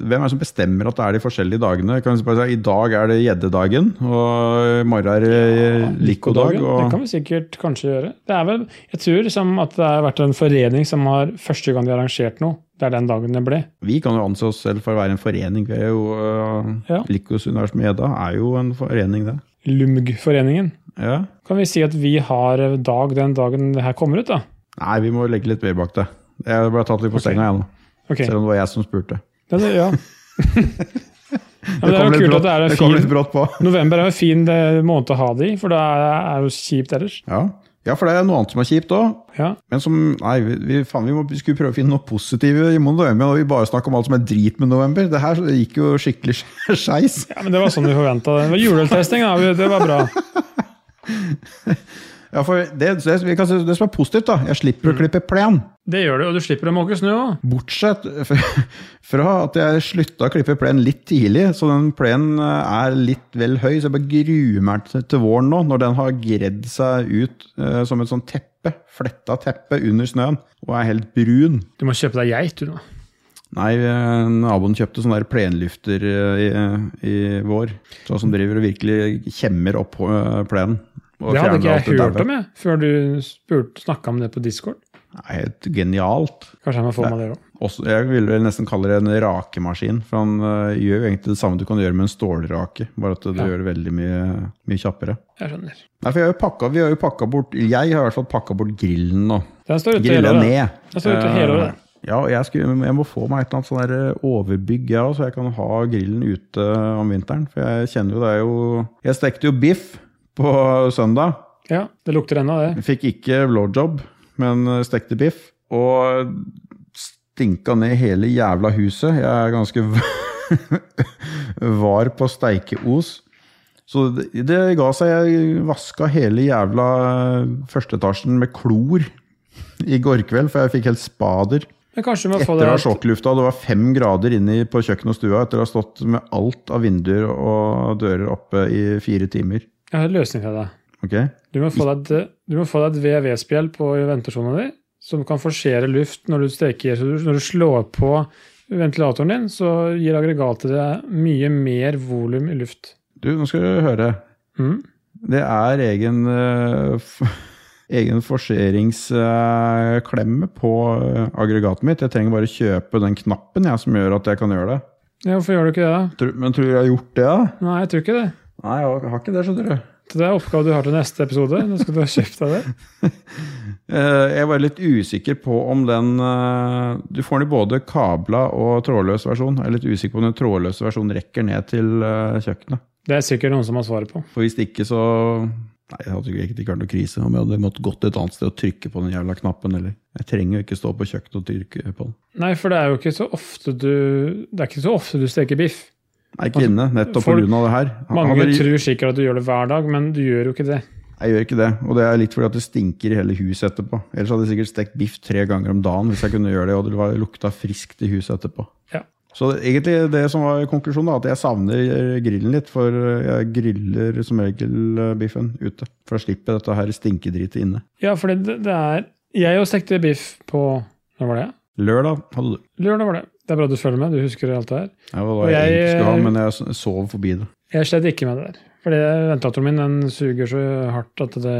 hvem er det som bestemmer at det er de forskjellige dagene? Kan vi liksom bare si, I dag er det gjeddedagen, og i morgen er det ja, Det Og, kan vi sikkert kanskje gjøre. Det er vel, jeg tror liksom at det har vært en forening som har første gang de har arrangert noe. Det er den dagen det ble. vi kan jo anse oss selv for å være en forening. Vi er jo, uh, Ja. Likos univers med gjedda er jo en forening, det. LUMG-foreningen. Ja. Kan vi si at vi har dag den dagen det her kommer ut, da? Nei, vi må legge litt mer bak det. Jeg ble tatt litt på okay. senga, jeg nå. Ok. Selv om det var jeg som spurte. Ja, det, ja. ja, men det er jo kult brått- at det er en det kom litt fin brått på. November er en fin eh, måned å ha det i, for da er, det jo kjipt ellers. Ja. ja, for det er noe annet som er kjipt òg. Ja. Men som Nei, vi, faen, vi, må, vi skulle prøve å finne noe positivt i november, og vi bare snakker om alt som er drit med november. Det her gikk jo skikkelig skeis. ja, men det var sånn vi forventa det. Det var juleøltesting, da. Det var bra. Ja, for det, det, det som er positivt, da Jeg slipper å klippe plen. Det gjør du, og du slipper å måke snø òg. Bortsett fra at jeg slutta å klippe plen litt tidlig, så den plenen er litt vel høy. Så jeg bare gruer meg til, våren nå, når den har gredd seg ut eh, som et sånt teppe. Fletta teppe under snøen, og er helt brun. Du må kjøpe deg geit, du nå. Nei, eh, naboen kjøpte sånn der plenlufter eh, i, i vår. Sånn som driver og virkelig kjemmer opp eh, plenen. Det hadde ikke jeg hørt om, jeg, før du snakka om det på Discord. Helt genialt. Kanskje jeg må få med det òg. Jeg ville vel nesten kalle det en rakemaskin, for han uh, gjør jo egentlig det samme du kan gjøre med en stålrake, bare at det Ja. gjør det veldig mye, mye kjappere. Jeg skjønner. Nei, for jeg har jo pakka, vi har jo pakka bort Jeg har i hvert fall pakka bort grillen nå. Den står ute hele året. ned. Den står ute hele Eh, året. Ja, jeg, skulle, jeg må få meg et eller annet sånn der overbygg, jeg òg, så jeg kan ha grillen ute om vinteren. For jeg kjenner jo det er jo Jeg stekte jo biff på søndag. Ja, det lukter ennå, det. Fikk ikke blowjob, men stekte biff. Og stinka ned hele jævla huset. Jeg er ganske var på steikeos. Så det, det ga seg. Jeg vaska hele jævla førsteetasjen med klor i går kveld, for jeg fikk helt spader. Etter det å ha sjokklufta, det var fem grader inne på kjøkkenet og stua etter å ha stått med alt av vinduer og dører oppe i fire timer. Jeg har en løsning til deg. Okay. Du må få deg et, et VV-spjeld på ventilasjonen din, som kan forsere luft når du steker. Så når du slår på ventilatoren din, så gir aggregatet deg mye mer volum i luft. Du, nå skal du høre. Mm. Det er egen, eh, egen forseringsklemme på eh, aggregatet mitt. Jeg trenger bare kjøpe den knappen jeg, som gjør at jeg kan gjøre det. Ja, hvorfor gjør du ikke det, da? Men tror du jeg har gjort det, da? Nei, jeg tror ikke det. Nei, jeg har ikke det, skjønner du. Det er oppgave du har til neste episode. Nå skal du ha kjøpt deg det. Eh, Jeg var litt usikker på om den eh, Du får den i både kabla og trådløs versjon. Jeg er litt usikker på om den trådløse versjonen rekker ned til eh, kjøkkenet. Det er sikkert noen som har svaret på. For hvis ikke, så Nei, det hadde ikke vært noe krise om jeg hadde måttet gått et annet sted og trykke på den jævla knappen. Eller. Jeg trenger jo ikke stå på kjøkkenet og trykke på den. Nei, for det er jo ikke så ofte du Det er ikke så ofte du steker biff. Nei, ikke inne, nettopp pga. det her. Mange Hadde- tror sikkert at du gjør det hver dag, men du gjør jo ikke det. Jeg gjør ikke det, og det er litt fordi at det stinker i hele huset etterpå. Ellers hadde jeg sikkert stekt biff tre ganger om dagen hvis jeg kunne gjøre det, og det var lukta friskt i huset etterpå. Ja. Så det, egentlig det som var konklusjonen, da, at jeg savner grillen litt, for jeg griller som regel eh, biffen ute. For da slipper dette her stinkedritet inne. Ja, for det, det er Jeg jo stekte biff på Når var det? Lørdag hadde du. Lørdag var det. Det er bra du følger med. Du husker alt det her. Det var Og jeg, jeg- ha, men jeg sov forbi det. Jeg slet ikke med det der. Fordi ventilatoren min den suger så hardt at det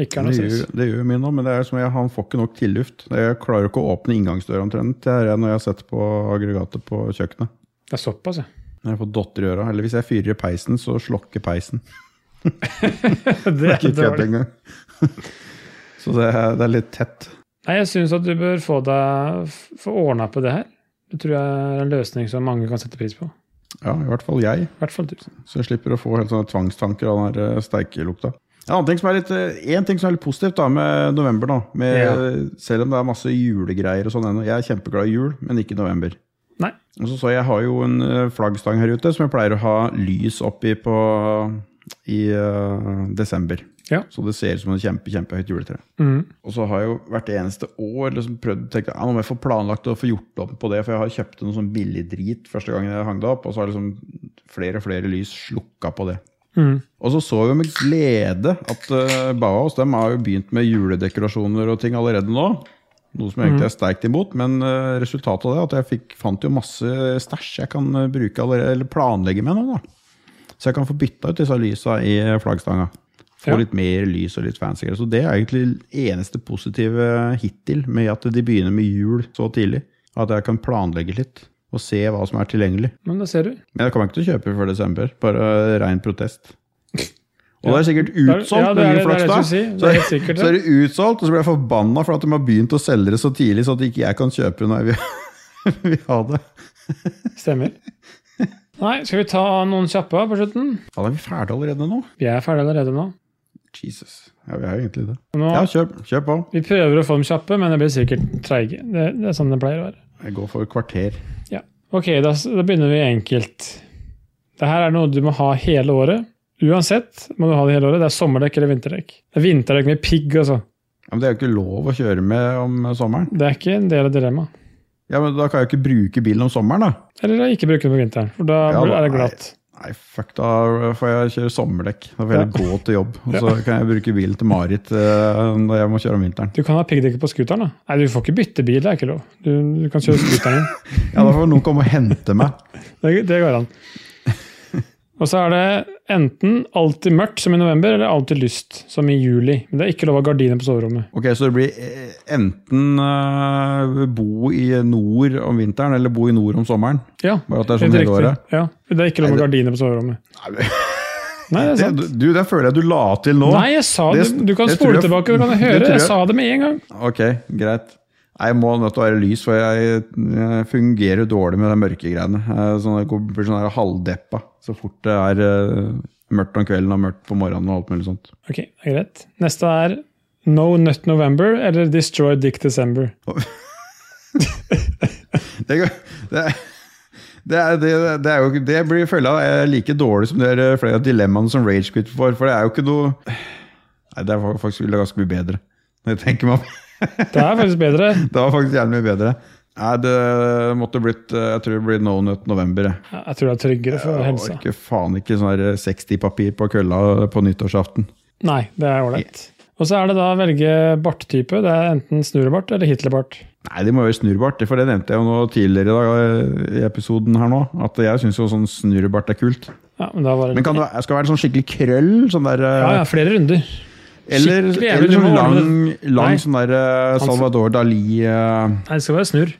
ikke er noe stress. det gjør min òg, men det er som jeg, han får ikke nok tilluft. Jeg klarer ikke å åpne inngangsdøra omtrent det er når jeg har sett på aggregatet på kjøkkenet. Det er såpass, ja. Når jeg får dotter i øra. Eller hvis jeg fyrer i peisen, så slokker peisen. det er Ikke kødd engang. så det er, det er litt tett. Nei, jeg syns at du bør få deg få ordna på det her. Det tror jeg er en løsning som mange kan sette pris på. Ja, i hvert fall jeg. I hvert fall du. Så jeg slipper å få helt sånne tvangstanker av den her eh, steikelukta. En annen ting som er litt, eh, en ting som er litt positivt da, med november, da, med, Ja. selv om det er masse julegreier og sånn ennå. Jeg er kjempeglad i jul, men ikke i november. Nei. Og så så jeg har jo en eh, flaggstang her ute som jeg pleier å ha lys oppi på i uh, desember. Ja. Så det ser ut som et kjempe, kjempehøyt juletre. Mm. Og så har jeg jo hvert eneste år liksom prøvd tenkt, ja, nå må jeg få planlagt og få gjort opp på det, for jeg har kjøpt noe sånn billig drit første gangen jeg hang det opp, og så har liksom flere og flere lys slukka på det. Mm. Og så så vi med glede at uh, Bauhaus de har jo begynt med juledekorasjoner og ting allerede nå. Noe som jeg egentlig er sterkt imot, men uh, resultatet av det er at jeg fikk, fant jo masse stæsj jeg kan bruke allerede, eller planlegge med nå. da. Så jeg kan få bytta ut disse lysa i flaggstanga. Få Ja. litt mer lys og litt fancy. Så det er egentlig eneste positive hittil med at de begynner med jul så tidlig. At jeg kan planlegge litt og se hva som er tilgjengelig. Men det ser du. Men jeg kommer ikke til å kjøpe før desember. Bare rein protest. Og det er sikkert Det er- utsolgt ja, det er det- det er det si. Det Så, er sikkert så er det utsolgt, og så blir jeg forbanna for at de har begynt å selge det så tidlig, så at ikke jeg kan kjøpe når jeg vil, vil ha det. Stemmer. Nei, skal vi ta noen kjappe på slutten? Ja, da er vi ferdige allerede nå. Vi er ferdige allerede nå. Jesus. Ja, vi er jo egentlig det. nå Ja, kjøp, kjøp på. Vi prøver å få dem kjappe, men det blir sikkert treige. Det, det er sånn det pleier å være. Jeg går for kvarter. Ja. Ok, da, da begynner vi enkelt. Det her er noe du må ha hele året. Uansett må du ha det hele året. Det er sommerdekk eller vinterdekk. Det er vinterdekk med pigg, altså. Ja, men det er jo ikke lov å kjøre med om sommeren. Det er ikke en del av dilemmaet. Ja, men Da kan jeg ikke bruke bilen om sommeren, da. Eller ikke bruke den på vinteren, for da Ja, er det glatt. Nei, fuck, da får jeg kjøre sommerdekk. Da får jeg ja. gå til jobb. Og så kan jeg bruke bilen til Marit eh, når jeg må kjøre om vinteren. Du kan ha piggdekk på scooteren, da. Nei, du får ikke bytte bil, det er ikke lov. Du, du kan kjøre scooteren din. Ja, Da får noen komme og hente meg. Det, det går an. Og så er det enten alltid mørkt, som i november, eller alltid lyst, som i juli. Men det er ikke lov å ha gardiner på soverommet. Ok, Så det blir eh, enten uh, bo i nord om vinteren, eller bo i nord om sommeren? Ja, Bare at det er sånn hele året? Ja, det er ikke lov å ha gardiner på soverommet. Nei, det er Det, sant. du, det føler jeg du la til nå. Nei, jeg sa det. Det- Du kan det spole jeg- tilbake, og det høre. tror Jeg jeg- sa det med en gang. Ok, greit. Jeg må nødt til å være lys, for jeg, jeg fungerer dårlig med de mørke greiene. Sånn, jeg blir sånn halvdeppa så fort det er eh, mørkt om kvelden og mørkt på morgenen og alt mulig sånt. Ok, det er greit. Neste er No Nut November eller Destroy Dick December. Det, er- det, er- det, er, det, det, er jo, det blir følga like dårlig som det er flere av dilemmaene som Ragequit får, for det er jo ikke noe Nei, det er faktisk ganske mye bedre. Når jeg tenker meg om. Det er faktisk bedre. Det var faktisk jævlig mye bedre. Nei, det måtte blitt Jeg tror det blir No Nut November. jeg. Jeg tror det er tryggere for Jeg helsa. orker faen ikke sånn her 60-papir på kølla på nyttårsaften. Nei, det er ålreit. Og så er det da å velge barttype. Det er enten snurrebart eller Hitlerbart. Nei, det må være snurrebart, for det nevnte jeg jo nå tidligere i dag eh, i episoden her nå. At jeg syns jo sånn snurrebart er kult. Ja, men Men kan det være- skal det være sånn skikkelig krøll? Sånn der eh, Ja, ja, flere runder. Eller, eller sånn lang, lang sånn der Salvador Dali uh... Nei, det skal være snurr.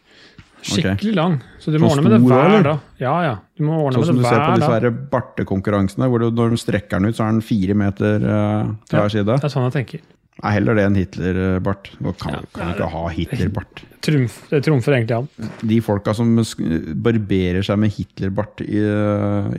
Skikkelig lang. Så du må Sånn ordne med det hver dag. Ja, ja. Du må ordne Sånn som du ser på disse her bartekonkurransene, hvor du, når de strekker den ut, så er den fire meter uh, til hver side. Det er sånn jeg tenker. Nei, heller det enn Hitler-bart. Du kan, Ja, kan ikke ha Hitler-bart. Trumf, det trumfer egentlig han. De folka som barberer seg med Hitler-bart i,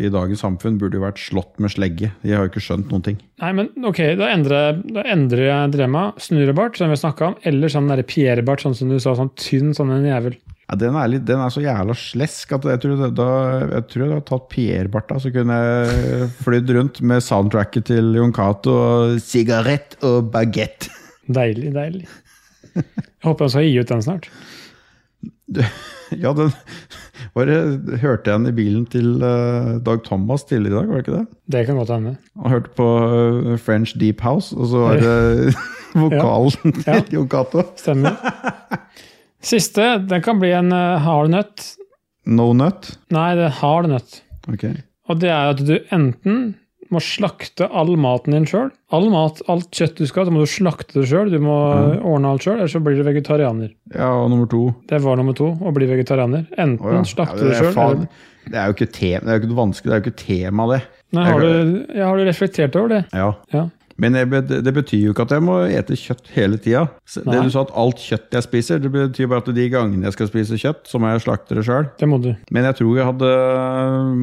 i dagens samfunn, burde jo vært slått med slegge. De har jo ikke skjønt noen ting. Nei, men ok, da endrer, da endrer jeg dilemmaet. Snurrebart, som vi snakka om, eller sånn Pierre-bart, sånn som du sa, sånn tynn sånn en jævel. Ja, den, er litt, den er så jævla slesk at jeg tror, da, jeg tror jeg hadde tatt Pierre-barta, så kunne jeg flydd rundt med soundtracket til Jon Cato og sigarett og bagett. Deilig, deilig. Jeg håper også skal gi ut den snart. Ja, den bare hørte jeg den i bilen til eh, Dag Thomas tidligere i dag, var det ikke det? Det kan godt hende. Han hørte på eh, French Deep House, og så var det vokalen Ja. til Jon Cato. Stemmer. Siste, den kan bli en uh, hard nøtt. No Nut. Nei, det er hard nøtt. Ok. Og det er at du enten må slakte all maten din sjøl. All mat, alt kjøtt du skal så må du slakte det sjøl. Du må ordne alt sjøl, ellers så blir du vegetarianer. Ja, og nummer to. Det var nummer to, å bli vegetarianer. Enten oh, ja. slakte Ja, det er sjøl, Det er jo ikke tema, det er jo ikke vanskelig, det er jo ikke tema, det. Nei, har, du, ja, har du reflektert over det? Ja. Ja. Men det, betyr jo ikke at jeg må ete kjøtt hele tida. Det du sa at alt kjøtt jeg spiser, det betyr bare at de gangene jeg skal spise kjøtt, så må jeg slakte det sjøl. Men jeg tror jeg hadde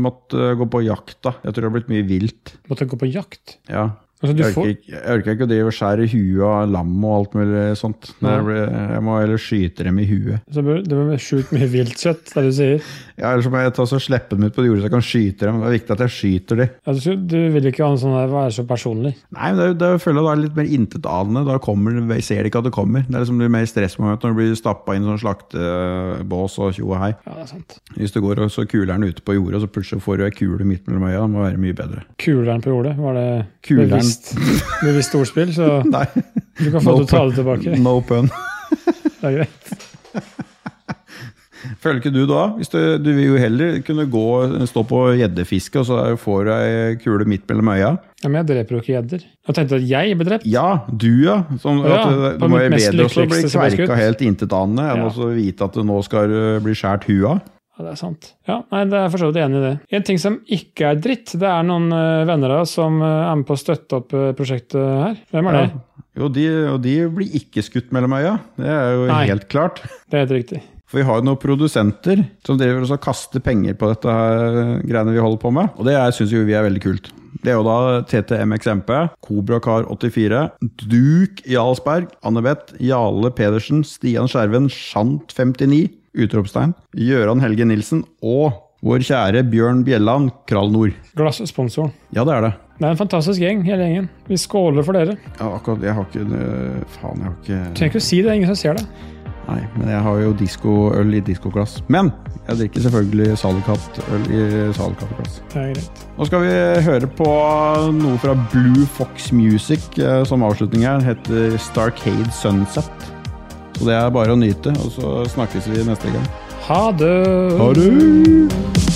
måttet gå på jakt, da. Jeg tror det har blitt mye vilt. Måtte gå på jakt. Ja. Altså, du Jeg orker, ikke, jeg orker ikke å drive og skjære huet av lam og alt mulig sånt. Blir, jeg må heller skyte dem i huet. så bør, det blir sjukt mye viltkjøtt, det du sier. Ja, Ellers må jeg ta så slippe dem ut på jordet så jeg kan skyte dem. Det er viktig at jeg skyter dem. Ja, du, du vil ikke ha en sånn der, være så personlig. Nei, men det, det jeg føler jeg er litt mer intetanende. Da kommer jeg ser ikke at det kommer. Det er liksom litt mer stressmoment når du blir stappa inn i sånn slaktebås og tjo og hei. Ja, det er sant. Hvis du går og så kuler den ute på jordet, så plutselig får du ei kule midt mellom øya, det må være mye bedre. Kuleren på jordet, var det Kuleren. Bevisst, visst ordspill? Så Nei, du kan få No til å ta det tilbake. no pun. Det er greit. Føler ikke du da? Hvis du, du vil jo heller kunne gå stå på gjeddefiske, og så får du ei kule midt mellom øya. Ja, men jeg dreper jo ikke gjedder. Jeg tenkte at jeg ble drept. Ja, du ja. Sånn, Ja, at, du må jo bedre også bli er kverka helt intetanende enn Ja. også vite at det nå skal uh, bli skjært huet av. Ja, det er sant. Ja, nei, det er for så vidt enig i det. En ting som ikke er dritt, det er noen eh, venner av oss som eh, er med på å støtte opp eh, prosjektet her. Hvem er det? Ja. Jo, de, og de blir ikke skutt mellom øya. Det er jo Nei. helt klart. Det er helt riktig. For vi har jo noen produsenter som driver og kaster penger på dette her greiene vi holder på med. Og det syns jo vi er veldig kult. Det er jo da TTMXMP, Kobrakar84, Duke Jarlsberg, Annebeth, Jale Pedersen, Stian Skjerven, Shant59, utropstegn, Gøran Helge Nilsen og vår kjære Bjørn Bjelland, Kral Nord. Glassponsoren. Ja, det er det. Det er en fantastisk gjeng, hele gjengen. Vi skåler for dere. Ja, akkurat, jeg har ikke øh, Faen, jeg har Du ikke trenger ikke å si det, det er ingen som ser det. Nei, men jeg har jo diskoøl i diskoglass. Men jeg drikker selvfølgelig Salikatt-øl i Salikatt-glass. Nå skal vi høre på noe fra Blue Fox Music eh, som avslutning her. Heter Starcade Sunset. Så det er bare å nyte, og så snakkes vi neste gang. Ha det! Ha det!